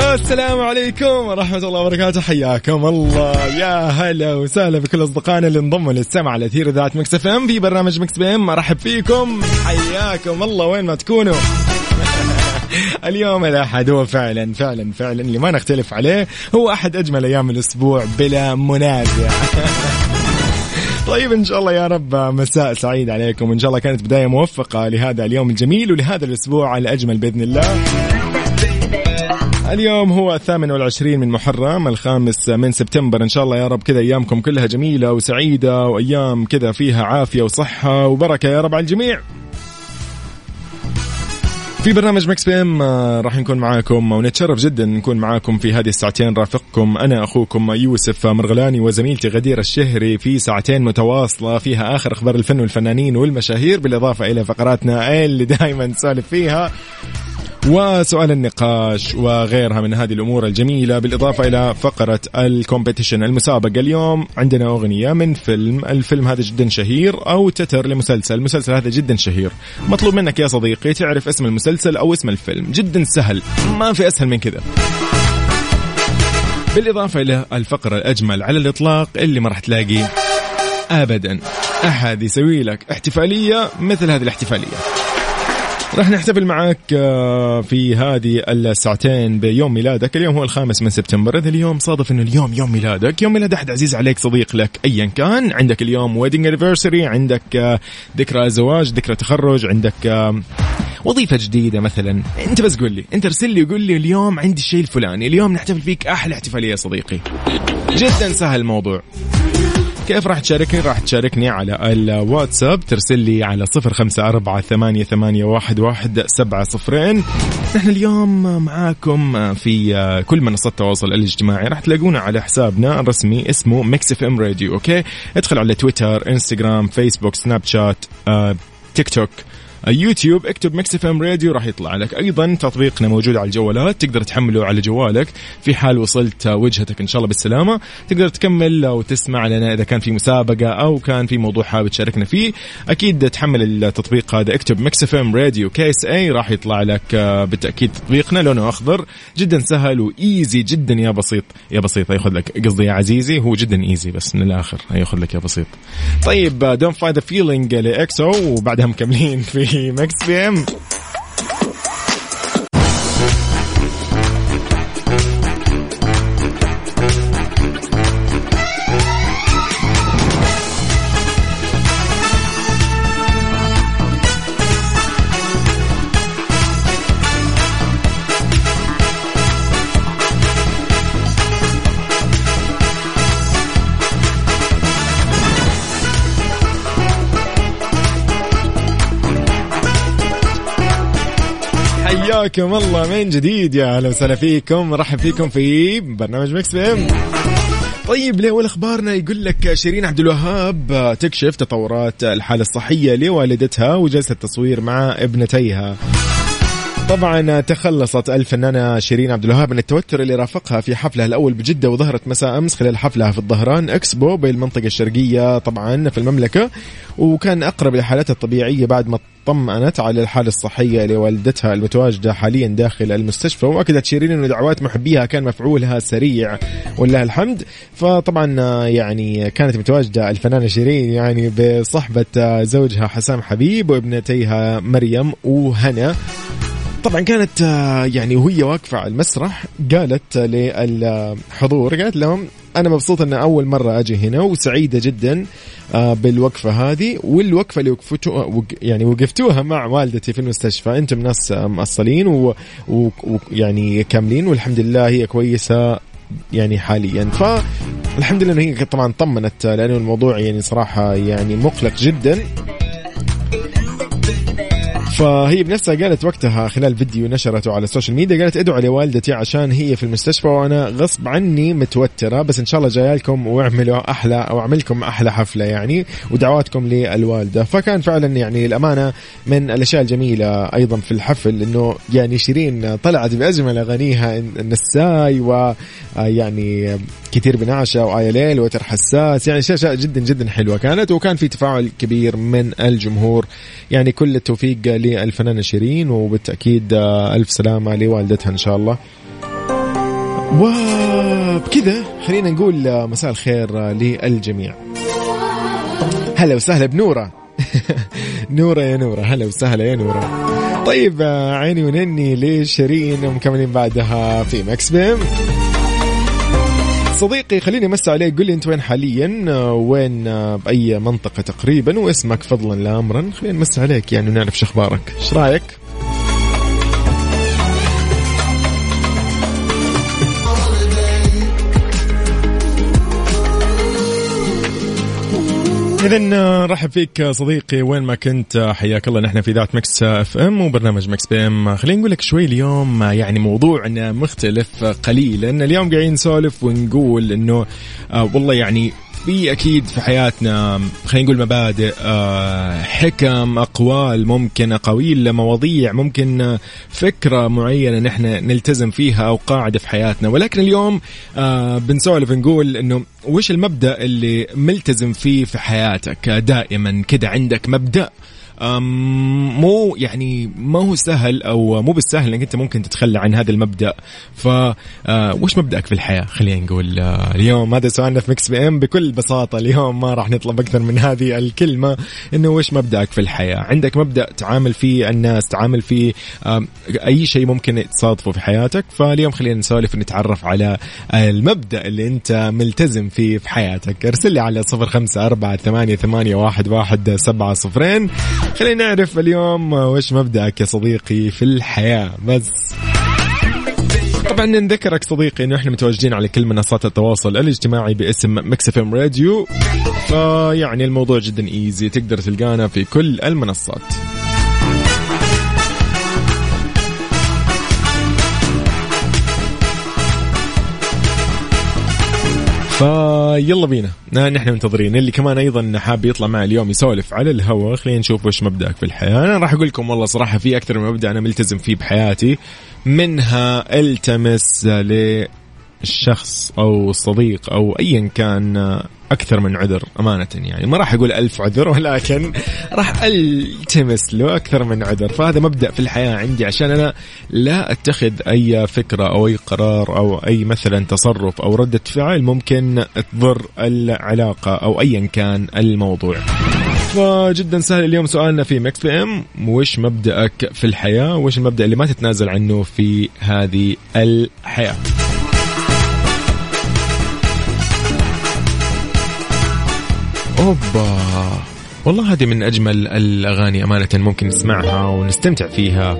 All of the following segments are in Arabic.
السلام عليكم ورحمة الله وبركاته. حياكم الله. يا هلا وسهلا بكل أصدقائنا اللي انضموا للسمع على أثير إذاعة Mix FM في برنامج Mix PM. أرحب فيكم. حياكم الله. وين ما تكونوا. اليوم الأحد هو فعلا فعلا فعلا اللي ما نختلف عليه هو أحد أجمل أيام الأسبوع بلا منازع. طيب إن شاء الله يا رب مساء سعيد عليكم. وان شاء الله كانت بداية موفقة لهذا اليوم الجميل ولهذا الأسبوع على اجمل بإذن الله. اليوم هو الثامن والعشرين من محرم الخامس من سبتمبر. إن شاء الله يا رب كذا أيامكم كلها جميلة وسعيدة وأيام كذا فيها عافية وصحة وبركة يا رب على الجميع. في برنامج Mix PM آه، راح نكون معاكم ونتشرف جدا نكون معاكم في هذه الساعتين. رافقكم أنا أخوكم يوسف مرغلاني وزميلتي غدير الشهري في ساعتين متواصلة فيها آخر أخبار الفن والفنانين والمشاهير بالإضافة إلى فقراتنا اللي دائما نسولف فيها. وسؤال النقاش وغيرها من هذه الأمور الجميلة بالإضافة إلى فقرة ال competition المسابقة اليوم. عندنا أغنية من فيلم الفيلم هذا جدا شهير أو تتر لمسلسل. المسلسل هذا جدا شهير. مطلوب منك يا صديقي تعرف اسم المسلسل أو اسم الفيلم. جدا سهل. ما في أسهل من كذا. بالإضافة إلى الفقرة الأجمل على الإطلاق اللي ما راح تلاقي ابدا. أحد يسوي لك احتفالية مثل هذه الاحتفالية. راح نحتفل معك آه، في هذه الساعتين بيوم ميلادك. اليوم هو الخامس من سبتمبر. إذا اليوم صادف أنه اليوم يوم ميلادك يوم ميلاد أحد عزيز عليك صديق لك أيا كان. عندك اليوم ويدنج انيفرساري عندك آه، ذكرى زواج ذكرى تخرج عندك آه، وظيفة جديدة مثلا. أنت بس قول لي أنت ارسل لي وقول لي اليوم عندي الشيء الفلاني. اليوم نحتفل فيك أحلى احتفالية يا صديقي. جدا سهل الموضوع. كيف راح تشاركني؟ راح تشاركني على الواتساب. ترسل لي على صفر خمسة أربعة ثمانية, ثمانية واحد, واحد سبعة صفرين. نحن اليوم معاكم في كل منصات التواصل الاجتماعي. راح تلاقونا على حسابنا الرسمي اسمه Mix FM Radio okay ادخل على تويتر انستغرام فيسبوك سناب شات تيك توك يوتيوب اكتب Mix FM Radio راح يطلع لك. أيضا تطبيقنا موجود على الجوالات تقدر تحمله على جوالك. في حال وصلت وجهتك إن شاء الله بالسلامة تقدر تكمل وتسمع لنا إذا كان في مسابقة أو كان في موضوع حابب تشاركنا فيه. أكيد تحمل التطبيق هذا اكتب Mix FM Radio KSA راح يطلع لك آه، بالتأكيد تطبيقنا. لونه أخضر جدا سهل و easy جدا يا بسيط. يا بسيط ياخذ لك قصدي يا عزيزي هو جدا easy بس من الآخر ياخذ لك يا بسيط. طيب Don't Fight the Feeling ل EXO وبعدها مكملين في Mix PM حياكم الله من جديد يا أهلا وسهلا فيكم. مرحب فيكم في برنامج Mix PM. طيب لاول أخبارنا يقول لك شيرين عبد الوهاب تكشف تطورات الحالة الصحية لوالدتها وجلسة تصوير مع ابنتيها. طبعا تخلصت الفنانة شيرين عبد الوهاب من التوتر اللي رافقها في حفلها الأول بجدة وظهرت مساء أمس خلال حفلها في الظهران إكسبو بالمنطقة الشرقية طبعا في المملكة وكان أقرب لحالتها الطبيعية بعد ما طمأنت على الحالة الصحية لوالدتها المتواجدة حاليا داخل المستشفى وأكدت شيرين أن دعوات محبيها كان مفعولها سريع ولله الحمد. فطبعا يعني كانت متواجدة الفنانة شيرين يعني بصحبة زوجها حسام حبيب وابنتيها مريم وهنا. طبعا كانت آه، يعني وهي واقفة على المسرح قالت للحضور قالت لهم أنا مبسوطة أن أول مرة أجي هنا وسعيدة جدا آه، بالوقفة هذه والوقفة اللي وقفتوها يعني وقفتوها مع والدتي في المستشفى. أنتم ناس مأصلين ويعني كاملين والحمد لله هي كويسة يعني حاليا. فالحمد لله هي طبعا طمنت لأنه الموضوع يعني صراحة يعني مقلق جدا. فهي بنفسها قالت وقتها خلال فيديو نشرته على ال social media قالت ادعوا لوالدتي عشان هي في المستشفى وأنا غصب عني متوترة. بس إن شاء الله جاية لكم واعملوا أحلى أو أعمل لكم أحلى حفلة يعني ودعواتكم للوالدة. فكان فعلا يعني الأمانة من الأشياء الجميلة أيضا في الحفل إنه يعني شيرين طلعت باجمل اغانيها النساي و يعني كثير بنعشة وآية ليل وتر حساس. يعني أشياء جدا جدا حلوة كانت وكان في تفاعل كبير من الجمهور. يعني كل التوفيق للفنانة شيرين وبالتأكيد ألف سلامة لوالدتها إن شاء الله. وبكذا خلينا نقول مساء الخير للجميع. هلا وسهلا بنورة. نورة يا نورة هلا وسهلا يا نورة. طيب عيني ونني لشيرين ومكملين بعدها في مكس بيم صديقي خليني أمس عليك. قل لي أنت وين حاليا؟ وين بأي منطقة تقريبا؟ واسمك فضلا لا امرا. خلينا نمس عليك يعني ونعرف شو أخبارك. إيش رأيك؟ اذا رحب فيك صديقي وين ما كنت حياك الله. نحن في إذاعة Mix FM وبرنامج Mix PM خلينا نقول لك شوي اليوم يعني موضوعنا مختلف قليلا. اليوم قاعدين نسولف ونقول إنه آه والله يعني في أكيد في حياتنا خلينا نقول مبادئ آه، حكم أقوال ممكن اقاويل مواضيع ممكن فكرة معينة نحن نلتزم فيها أو قاعدة في حياتنا. ولكن اليوم آه، بنسولف نقول إنه وش المبدأ اللي ملتزم فيه في حياتك؟ دائما كده عندك مبدأ. مو يعني ما هو سهل أو مو بالسهل إنك أنت ممكن تتخلى عن هذا المبدأ. ف آه، وش مبدأك في الحياة؟ خلينا نقول آه، اليوم هذا سؤالنا في Mix PM بكل بساطة اليوم ما راح نطلب أكثر من هذه الكلمة. إنه وش مبدأك في الحياة؟ عندك مبدأ تعامل فيه الناس تعامل فيه أي شيء ممكن تصادفه في حياتك. فاليوم خلينا نسولف ونتعرف على المبدأ اللي أنت ملتزم فيه في حياتك. ارسل لي على صفر خمسة أربعة ثمانية, ثمانية واحد, واحد سبعة صفرين. خلينا نعرف اليوم وش مبدأك يا صديقي في الحياة. بس. طبعا نذكرك صديقي إنه إحنا متواجدين على كل منصات التواصل الاجتماعي باسم Mix FM Radio. فيعني الموضوع جدا easy تقدر تلقانا في كل المنصات. فيلا بينا. نحن منتظرين. اللي كمان أيضا حاب يطلع معي اليوم يسولف على الهواء خلينا نشوف وش مبدأك في الحياة. أنا راح أقول لكم والله صراحة في أكثر من مبدأ أنا ملتزم فيه بحياتي منها التمس الشخص أو الصديق أو ايا كان أكثر من عذر أمانة يعني. ما راح أقول ألف عذر ولكن راح ألتمس له أكثر من عذر. فهذا مبدأ في الحياة عندي عشان أنا لا أتخذ أي فكرة أو أي قرار أو أي مثلا تصرف أو ردة فعل ممكن تضر العلاقة أو ايا كان الموضوع. فجدا سهل اليوم سؤالنا في Mix PM. وش مبدأك في الحياة؟ وش المبدأ اللي ما تتنازل عنه في هذه الحياة؟ أوبا. والله هذه من أجمل الأغاني أمانة ممكن نسمعها ونستمتع فيها.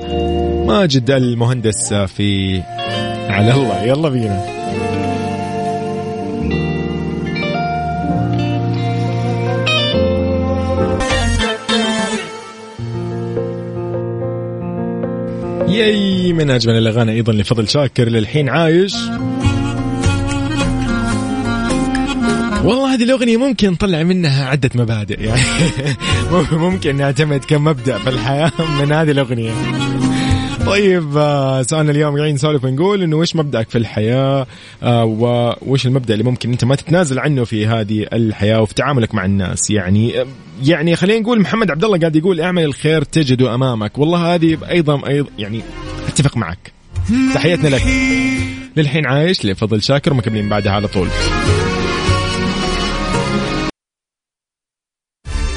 ماجد المهندس في على الله يلا بينا. ياي من أجمل الأغاني أيضا لفضل شاكر للحين عايش. والله هذه الأغنية ممكن نطلع منها عدة مبادئ يعني ممكن نعتمد كمبدأ في الحياة من هذه الأغنية. طيب آه، سؤالنا اليوم قاعدين نسولف ونقول إنه وش مبدأك في الحياة؟ آه، وش المبدأ اللي ممكن أنت ما تتنازل عنه في هذه الحياة وفي تعاملك مع الناس؟ يعني يعني خلينا نقول محمد عبد الله قاعد يقول اعمل الخير تجده أمامك. والله هذه أيضا أيضا يعني أتفق معك. تحياتنا لك. للحين عايش لفضل شاكر ومكملين بعدها على طول.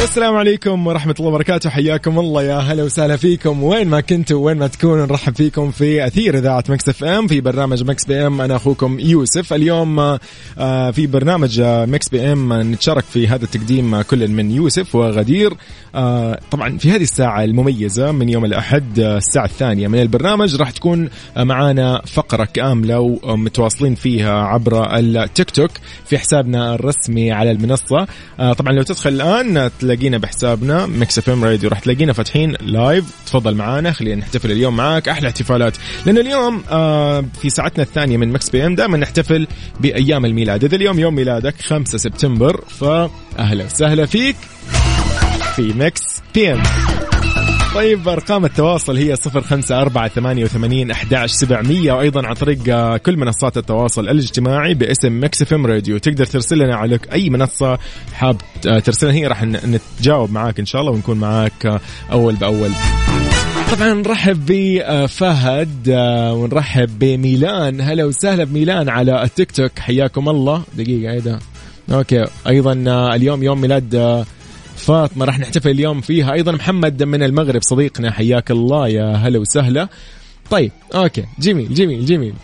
السلام عليكم ورحمة الله وبركاته. حياكم الله يا هلا وسهلا فيكم. وين ما كنتوا وين ما تكونوا نرحب فيكم في أثير إذاعة Mix FM في برنامج Mix PM. أنا أخوكم يوسف. اليوم آه، في برنامج آه، Mix PM نتشارك في هذا التقديم كل من يوسف وغدير. آه، طبعا في هذه الساعة المميزة من يوم الأحد الساعة الثانية من البرنامج راح تكون معانا فقرة كاملة ومتواصلين فيها عبر التيك توك في حسابنا الرسمي على المنصة. طبعا لو تدخل الآن تلاقينا بحسابنا Mix FM Radio راح تلاقينا فاتحين live تفضل معانا. خلينا نحتفل اليوم معاك. أحلى احتفالات. لأن اليوم آه في ساعتنا الثانية من Mix PM دائما نحتفل بأيام الميلاد. إذا اليوم يوم ميلادك 5 سبتمبر فاهلا وسهلا فيك في Mix PM طيب أرقام التواصل هي صفر خمسة أربعة ثمانية وثمانين أحداش سبعمية. وأيضا عن طريق آه، كل منصات التواصل الاجتماعي باسم Mix FM Radio. تقدر ترسل لنا على أي منصة حاب آه، ترسلها. هي راح نتجاوب معاك إن شاء الله ونكون معاك آه، أول بأول. طبعا نرحب بفهد ونرحب بميلان. هلا وسهلا بميلان على التيك توك. حياكم الله. دقيقة إيه ده Okay. أيضا اليوم يوم ميلاد فاطمة راح نحتفل اليوم فيها. أيضا محمد من المغرب صديقنا حياك الله يا هلا وسهلا. طيب okay جميل جميل جميل.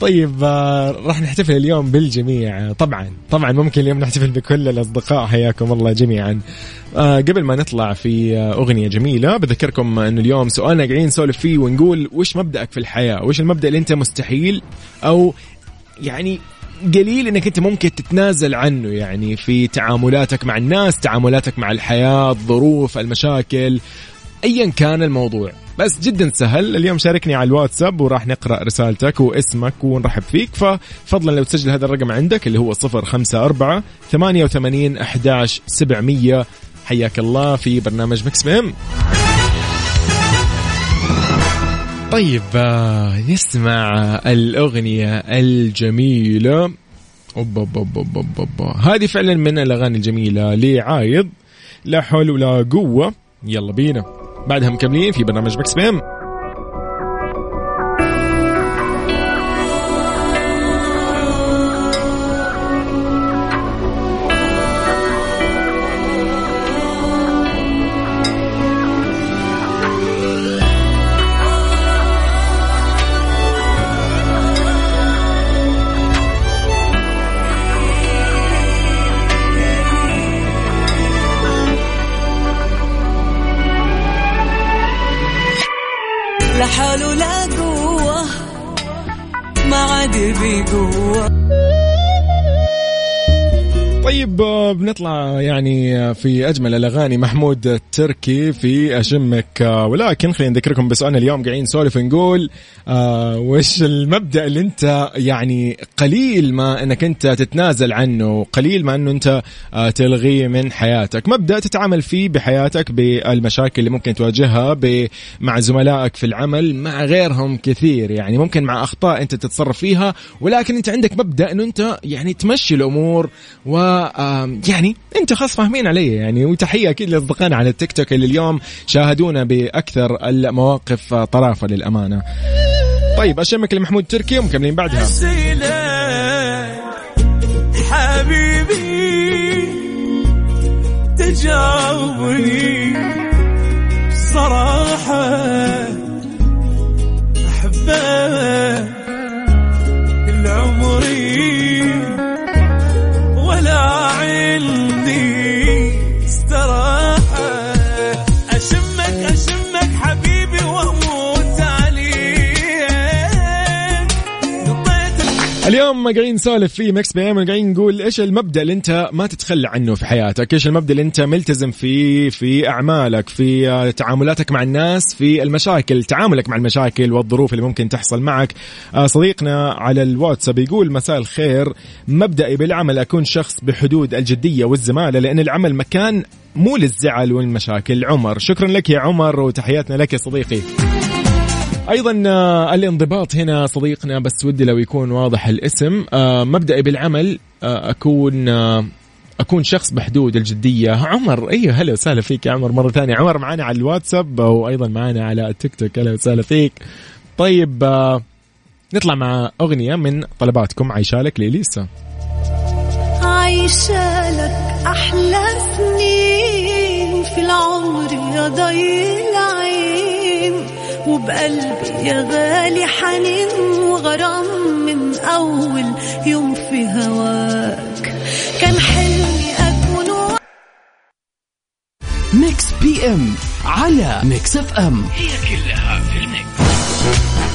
طيب آه راح نحتفل اليوم بالجميع. طبعا طبعا ممكن اليوم نحتفل بكل الأصدقاء حياكم الله جميعا. آه قبل ما نطلع في أغنية جميلة بذكركم انه اليوم سؤالنا قاعدين نسولف فيه ونقول وش مبدأك في الحياة؟ وش المبدأ اللي أنت مستحيل أو يعني قليل إنك أنت ممكن تتنازل عنه يعني في تعاملاتك مع الناس تعاملاتك مع الحياة الظروف المشاكل ايا كان الموضوع. بس جدا سهل. اليوم شاركني على الواتساب وراح نقرأ رسالتك واسمك ونرحب فيك. ففضلا لو تسجل هذا الرقم عندك اللي هو 054 88 11 700 حياك الله في برنامج مكس بيم طيب آه، نسمع الأغنية الجميلة. أوب أوب أوب أوب أوب أوب. هذه فعلا من الأغاني الجميلة لعايض. لا حول ولا قوة. يلا بينا. بعدها مكملين في برنامج بكس بيم حاله لا قوة ما عاد بقوة. طيب بنطلع يعني في أجمل الأغاني محمود التركي في اشمك ولكن خلينا نذكركم بسؤالنا اليوم قاعدين نسولف نقول آه وش المبدأ اللي أنت يعني قليل ما أنك أنت تتنازل عنه قليل ما أنه أنت آه تلغيه من حياتك. مبدأ تتعامل فيه بحياتك بالمشاكل اللي ممكن تواجهها مع زملائك في العمل مع غيرهم كثير. يعني ممكن مع أخطاء أنت تتصرف فيها ولكن أنت عندك مبدأ أنه أنت يعني تمشي الأمور و يعني انت خاص فاهمين علي يعني وتحية أكيد لاصدقائنا على التيك توك اللي اليوم شاهدونا بأكثر المواقف طرافة للأمانة. طيب أشمك لمحمود تركي ومكملين بعدها. حبيبي تجاوبني صراحة أحبك. اليوم قاعدين نسولف في Mix PM قاعدين نقول إيش المبدأ اللي أنت ما تتخلى عنه في حياتك، إيش المبدأ اللي أنت ملتزم فيه في أعمالك، في تعاملاتك مع الناس، في المشاكل، تعاملك مع المشاكل والظروف اللي ممكن تحصل معك. آه، صديقنا على الواتساب يقول مساء الخير، مبدئي بالعمل أكون شخص بحدود الجدية والزمالة لأن العمل مكان مو للزعل والمشاكل. عمر، شكرا لك يا عمر وتحياتنا لك يا صديقي. أيضا آه، الانضباط هنا صديقنا بس ودي لو يكون واضح الاسم. آه، مبدئي بالعمل آه، أكون أكون شخص بحدود الجدية. عمر أيوه هلا وسهلا فيك يا عمر مرة ثانية. عمر معنا على الواتساب وأيضا معنا على التيك توك. أهلا وسهلا فيك. طيب نطلع مع أغنية من طلباتكم. عايشالك لإليسا عايشالك أحلى سنين في العمر يا ضي العين وبقلبي يا غالي حنين وغرام من أول يوم في هواك. كان حلمي أكون Mix PM على ميكس إف إم. هي كلها في الميكس.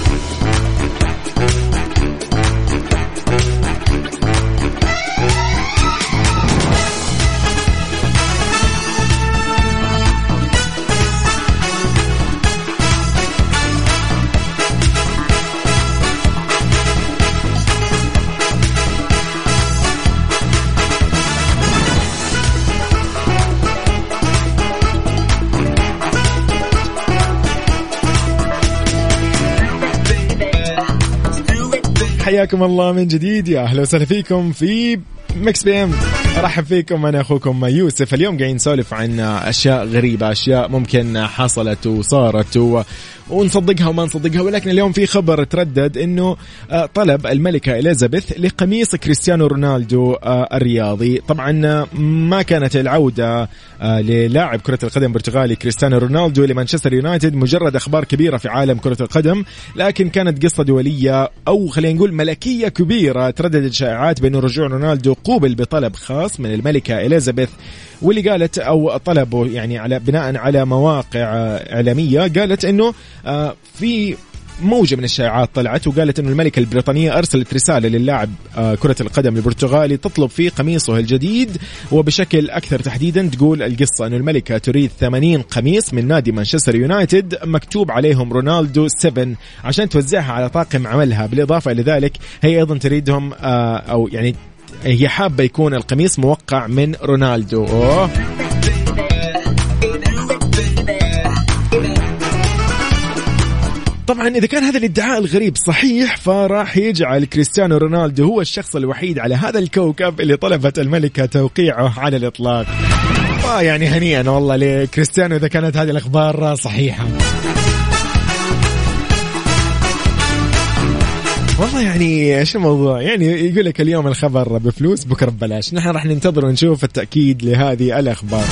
حياكم الله من جديد يا أهلا وسهلا فيكم في Mix PM. أرحب فيكم أنا أخوكم يوسف. اليوم قاعدين نسولف عن أشياء غريبة أشياء ممكن حصلت وصارت و... ونصدقها وما نصدقها ولكن اليوم في خبر تردد إنه آه، طلب الملكة إليزابيث لقميص كريستيانو رونالدو آه، الرياضي. طبعا آه، ما كانت العودة للاعب كرة القدم البرتغالي كريستيانو رونالدو لمانشستر يونايتد مجرد أخبار كبيرة في عالم كرة القدم لكن كانت قصة دولية أو خلينا نقول ملكية كبيرة ترددت شائعات بانه رجوع رونالدو قوبل بطلب خاص من الملكة إليزابيث واللي قالت أو طلبوا يعني على بناء على مواقع إعلامية قالت إنه آه، في موجة من الشائعات طلعت وقالت إنه الملكة البريطانية أرسلت رسالة للاعب آه، كرة القدم البرتغالي تطلب فيه قميصه الجديد وبشكل أكثر تحديدا تقول القصة إنه الملكة تريد 80 قميص من نادي مانشستر يونايتد مكتوب عليهم رونالدو 7 عشان توزعها على طاقم عملها بالإضافة إلى ذلك هي أيضا تريدهم آه، أو يعني هي حابة يكون القميص موقع من رونالدو. أوه. طبعا إذا كان هذا الإدعاء الغريب صحيح فراح يجعل كريستيانو رونالدو هو الشخص الوحيد على هذا الكوكب اللي طلبت الملكة توقيعه على الإطلاق. آه يعني هنيئا والله لكريستيانو إذا كانت هذه الأخبار صحيحة. والله يعني إيش الموضوع؟ يعني يقول لك اليوم الخبر بفلوس بكرة ببلاش، نحن راح ننتظر ونشوف التأكيد لهذه الأخبار.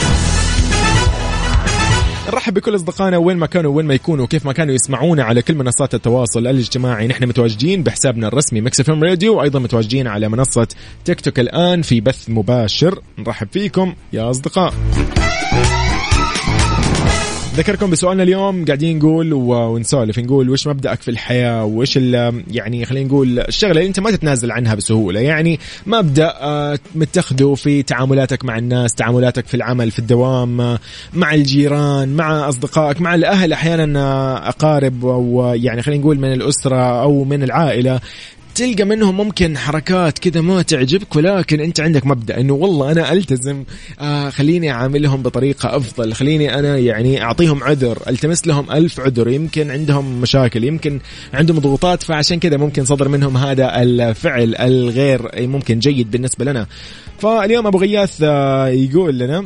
نرحب بكل أصدقائنا وين ما كانوا وين ما يكونوا وكيف ما كانوا يسمعونا على كل منصات التواصل الاجتماعي نحن متواجدين بحسابنا الرسمي Mix FM Radio وأيضا متواجدين على منصة تيك توك الآن في بث مباشر نرحب فيكم يا أصدقاء ذكركم بسؤالنا اليوم. قاعدين نقول ونسولف نقول وش مبدأك في الحياة؟ وش يعني خلينا نقول الشغلة اللي انت ما تتنازل عنها بسهولة. يعني مبدأ آه، متخذه في تعاملاتك مع الناس تعاملاتك في العمل في الدوام آه، مع الجيران مع أصدقائك مع الأهل. أحيانا آه، أقارب أو يعني خلينا نقول من الأسرة أو من العائلة. تلقى منهم ممكن حركات كذا ما تعجبك ولكن أنت عندك مبدأ إنه والله أنا ألتزم آه خليني أعاملهم بطريقة أفضل خليني أنا يعني أعطيهم عذر ألتمس لهم ألف عذر يمكن عندهم مشاكل يمكن عندهم ضغوطات فعشان كذا ممكن صدر منهم هذا الفعل الغير ممكن جيد بالنسبة لنا. فاليوم أبو غياث آه يقول لنا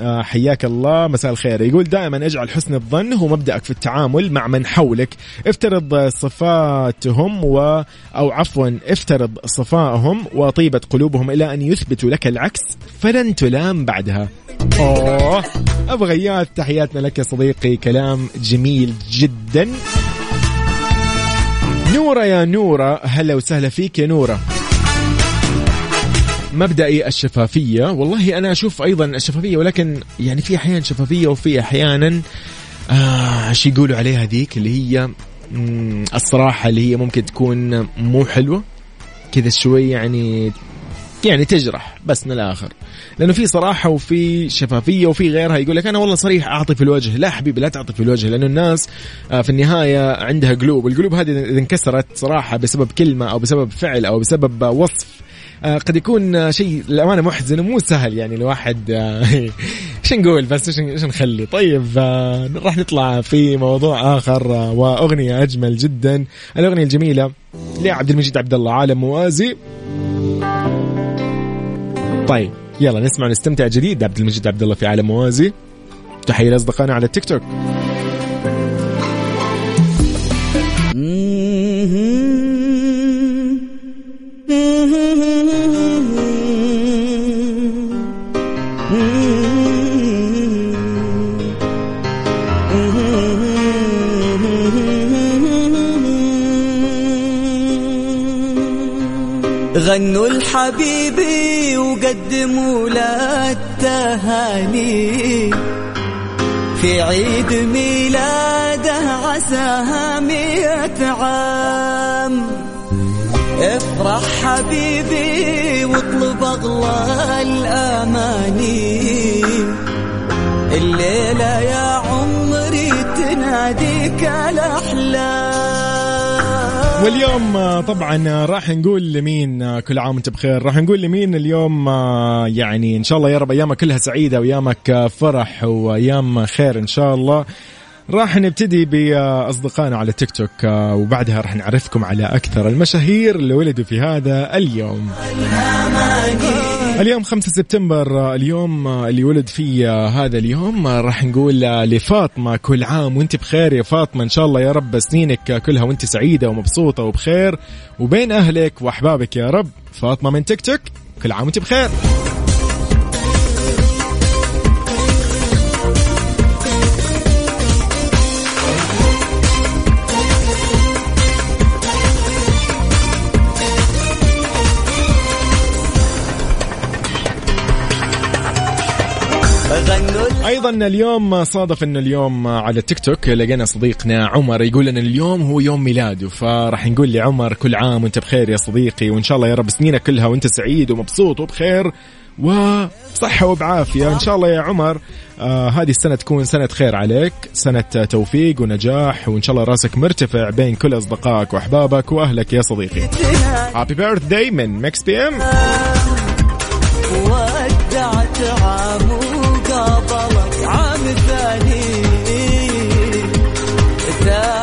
حياك الله مساء الخير. يقول دائما اجعل حسن الظن هو مبدأك في التعامل مع من حولك. افترض صفاتهم و أو عفوا افترض صفائهم وطيبة قلوبهم إلى أن يثبتوا لك العكس فلن تلام بعدها. أوه أبو غياث تحياتنا لك يا صديقي. كلام جميل جدا. نورة يا نورة هلا وسهلا فيك يا نورة. مبدئي الشفافية. والله أنا أشوف أيضا الشفافية ولكن يعني في أحيان شفافية وفي أحيانا آه شو يقولوا عليها ذيك اللي هي الصراحة اللي هي ممكن تكون مو حلوة. كذا شوي يعني يعني تجرح بس من الآخر. لأنه في صراحة وفي شفافية وفي غيرها يقول لك أنا والله صريح أعطي في الوجه. لا حبيبي لا تعطي في الوجه لأنه الناس آه، في النهاية عندها قلوب. القلوب هذه إذا انكسرت صراحة بسبب كلمة أو بسبب فعل أو بسبب وصف قد يكون شيء للأمانة محزن ومو سهل يعني الواحد آه، إيش نقول بس إيش نخلي؟ طيب آه، راح نطلع في موضوع آخر وأغنية أجمل جدا. الأغنية الجميلة لعبد المجيد عبد الله عالم موازي. طيب يلا نسمع ونستمتع جديد عبد المجيد عبد الله في عالم موازي. تحية لأصدقائنا على التيك توك. غنوا الحبيبي وقدموا له التهاني. في عيد ميلاده عساها مئة عام. افرح حبيبي واطلب أغلى الأماني. الليلة يا عمري تناديك الأحلام. واليوم آه، طبعا آه، راح نقول لمين آه، كل عام وانت بخير. راح نقول لمين اليوم يعني إن شاء الله يا رب أيامك كلها سعيدة وأيامك فرح وأيام خير إن شاء الله. راح نبتدي بأصدقائنا على تيك توك وبعدها راح نعرفكم على أكثر المشاهير اللي ولدوا في هذا اليوم. اليوم 5 سبتمبر آه، اليوم آه، اللي ولد فيه آه، هذا اليوم راح نقول لفاطمة كل عام وانت بخير يا فاطمة إن شاء الله يا رب سنينك كلها وانت سعيدة ومبسوطة وبخير وبين أهلك وأحبابك يا رب. فاطمة من تيك توك كل عام وانت بخير. أيضا اليوم صادف انه اليوم على التيك توك لقينا صديقنا عمر يقول ان اليوم هو يوم ميلاده فراح نقول لعمر كل عام وأنت بخير يا صديقي وإن شاء الله يا رب سنينك كلها وأنت سعيد ومبسوط وبخير وصحة وبعافية. إن شاء الله يا عمر آه هذه السنة تكون سنة خير عليك سنة توفيق ونجاح وإن شاء الله رأسك مرتفع بين كل أصدقائك وأحبابك وأهلك يا صديقي. Happy birthday من Mix PM ودعت عام love.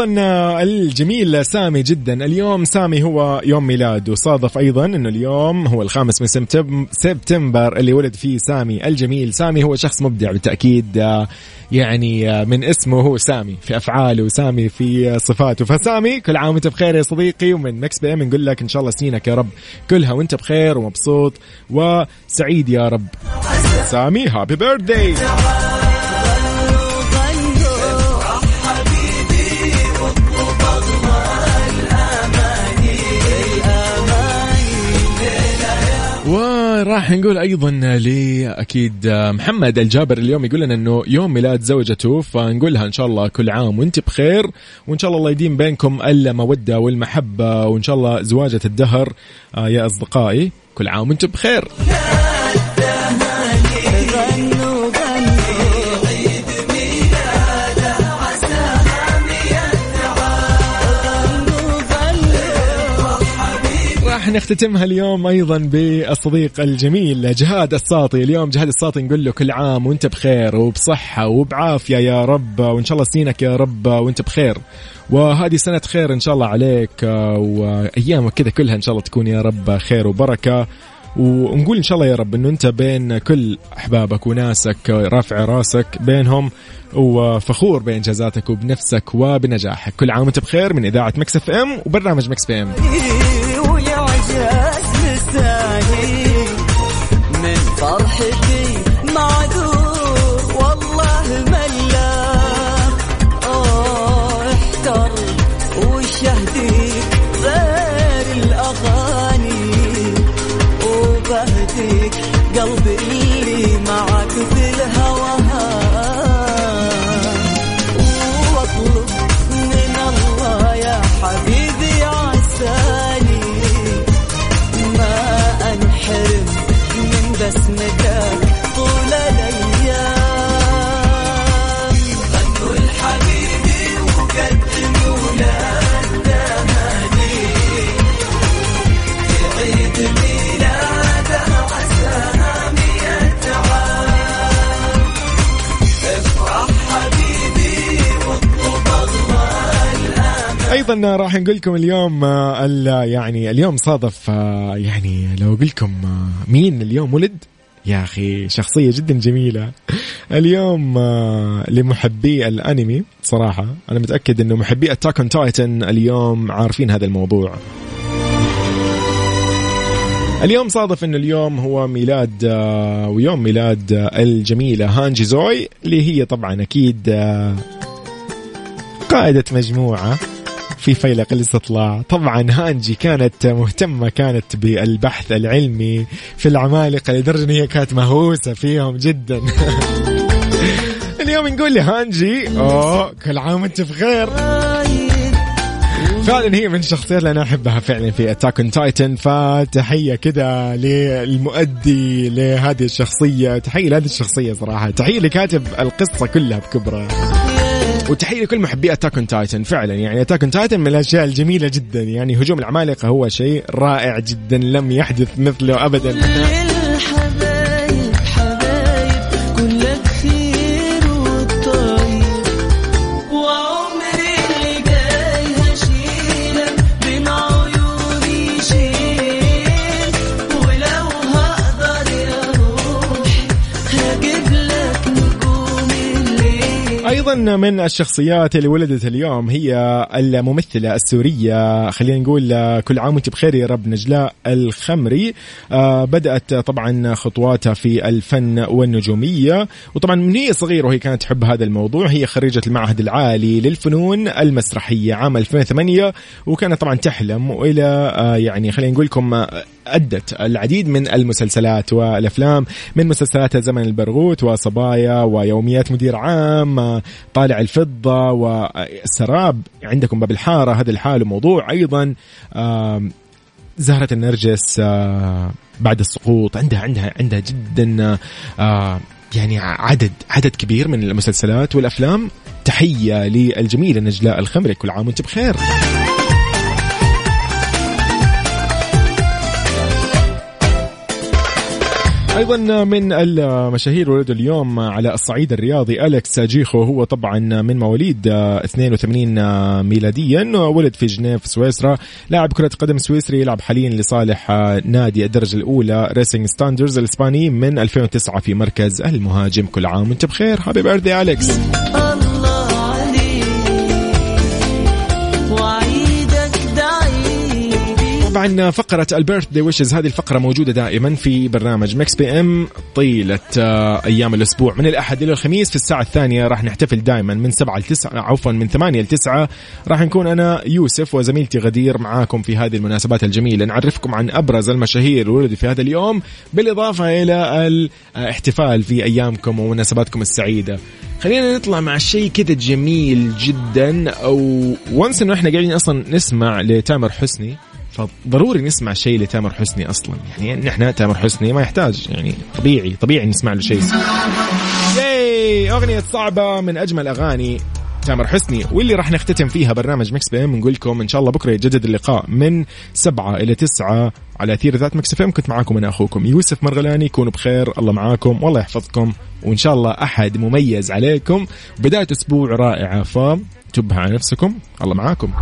أيضا آه، الجميل سامي جدا. اليوم سامي هو يوم ميلاد وصادف أيضا إنه اليوم هو الخامس من سبتم- سبتمبر اللي ولد فيه سامي الجميل. سامي هو شخص مبدع بالتأكيد آه، يعني آه، من اسمه هو سامي في أفعاله وسامي في صفاته. فسامي كل عام وأنت بخير يا صديقي. ومن Mix PM نقول لك إن شاء الله سنينك يا رب كلها وأنت بخير ومبسوط وسعيد يا رب. سامي happy birthday وراح نقول أيضا لاكيد محمد الجابر اليوم يقول لنا إنه يوم ميلاد زوجته فنقول لها إن شاء الله كل عام وأنت بخير وإن شاء الله الله يديم بينكم المودة والمحبة وإن شاء الله زواجة الدهر آه، يا أصدقائي كل عام وأنتم بخير. راح نختتمها اليوم أيضا بالصديق الجميل جهاد الساطي. اليوم جهاد الساطي نقول له كل عام وأنت بخير وبصحة وبعافية يا رب وإن شاء الله سنينك يا رب وأنت بخير. وهذه سنة خير إن شاء الله عليك وأيامك كذا كلها إن شاء الله تكون يا رب خير وبركة. ونقول إن شاء الله يا رب إنه أنت بين كل أحبابك وناسك رافع راسك بينهم وفخور بانجازاتك وبنفسك وبنجاحك. كل عام وأنت بخير من إذاعة Mix FM وبرنامج Mix PM. أيضا راح نقول لكم اليوم آه، يعني اليوم صادف آه، يعني لو أقول لكم آه، مين اليوم ولد؟ يا أخي شخصية جدا جميلة. اليوم لمحبي الأنمي صراحة أنا متأكد إنه محبي Attack on Titan اليوم عارفين هذا الموضوع. اليوم صادف إنه اليوم هو ميلاد ويوم ميلاد الجميلة هانجي زوي اللي هي طبعا أكيد قائدة مجموعة. في فيلق الاستطلاع. طبعا هانجي كانت مهتمة كانت بالبحث العلمي في العمالقة لدرجة إن هي كانت مهووسة فيهم جدا. اليوم نقول لهانجي أوه كل عام وانت بخير فعلا هي من الشخصيات اللي أنا أحبها فعلا في Attack on Titan فتحية كذا للمؤدي لهذه الشخصية. تحية لهذه الشخصية صراحة. تحية لكاتب القصة كلها بكبرها وتحية لكل محبي Attack on Titan فعلا يعني Attack on Titan من الأشياء الجميلة جدا يعني هجوم العمالقه هو شيء رائع جدا لم يحدث مثله ابدا. أيضا من الشخصيات اللي ولدت اليوم هي الممثلة السورية خلينا نقول كل عام وأنت بخير يا رب نجلاء الخمري. آه، بدأت طبعا خطواتها في الفن والنجومية. وطبعا من هي صغيرة وهي كانت تحب هذا الموضوع هي خريجة المعهد العالي للفنون المسرحية عام 2008 وكانت طبعا تحلم والى آه، يعني خلينا نقول لكم أدت العديد من المسلسلات والأفلام من مسلسلات زمن البرغوث وصبايا ويوميات مدير عام طالع الفضة والسراب عندكم باب الحارة هذا الحال موضوع أيضا زهرة النرجس آه، بعد السقوط عندها عندها عندها جدا آه، يعني عدد عدد كبير من المسلسلات والأفلام. تحية للجميله نجلاء الخمري كل عام وانت بخير. أيضا من المشاهير ولد اليوم على الصعيد الرياضي أليكس جيخو هو طبعا من مواليد 82 ميلاديا ولد في جنيف سويسرا لاعب كرة قدم سويسري يلعب حاليا لصالح نادي الدرجة الأولى ريسنج سانتاندر الإسباني من 2009 في مركز المهاجم. كل عام وأنت بخير. happy birthday اليكس طبعا فقرة ال birthday wishes هذه الفقرة موجودة دائما في برنامج مكس بي ام طيلة آه، أيام الأسبوع. من الأحد إلى الخميس في الساعة الثانية راح نحتفل دائما من سبعة لتسعة عفوا من ثمانية لتسعة راح نكون أنا يوسف وزميلتي غدير معاكم في هذه المناسبات الجميلة. نعرفكم عن أبرز المشاهير ولدوا في هذا اليوم بالإضافة إلى الاحتفال في أيامكم ومناسباتكم السعيدة. خلينا نطلع مع شيء كذا جميل جدا. أو وانس إنه إحنا قاعدين أصلا نسمع لتامر حسني. فضروري نسمع شيء لتامر حسني أصلا. يعني نحن تامر حسني ما يحتاج يعني طبيعي طبيعي نسمع له شيء. ياي أغنية صعبة من أجمل أغاني تامر حسني واللي راح نختتم فيها برنامج مكس بي إم. نقول لكم إن شاء الله بكرة يتجدد اللقاء من سبعة إلى تسعة على أثير ذات مكس إم. كنت معاكم أنا أخوكم يوسف مرغلاني كونوا بخير الله معاكم والله يحفظكم وإن شاء الله أحد مميز عليكم. بداية أسبوع رائعة فتبها على نفسكم الله معاكم.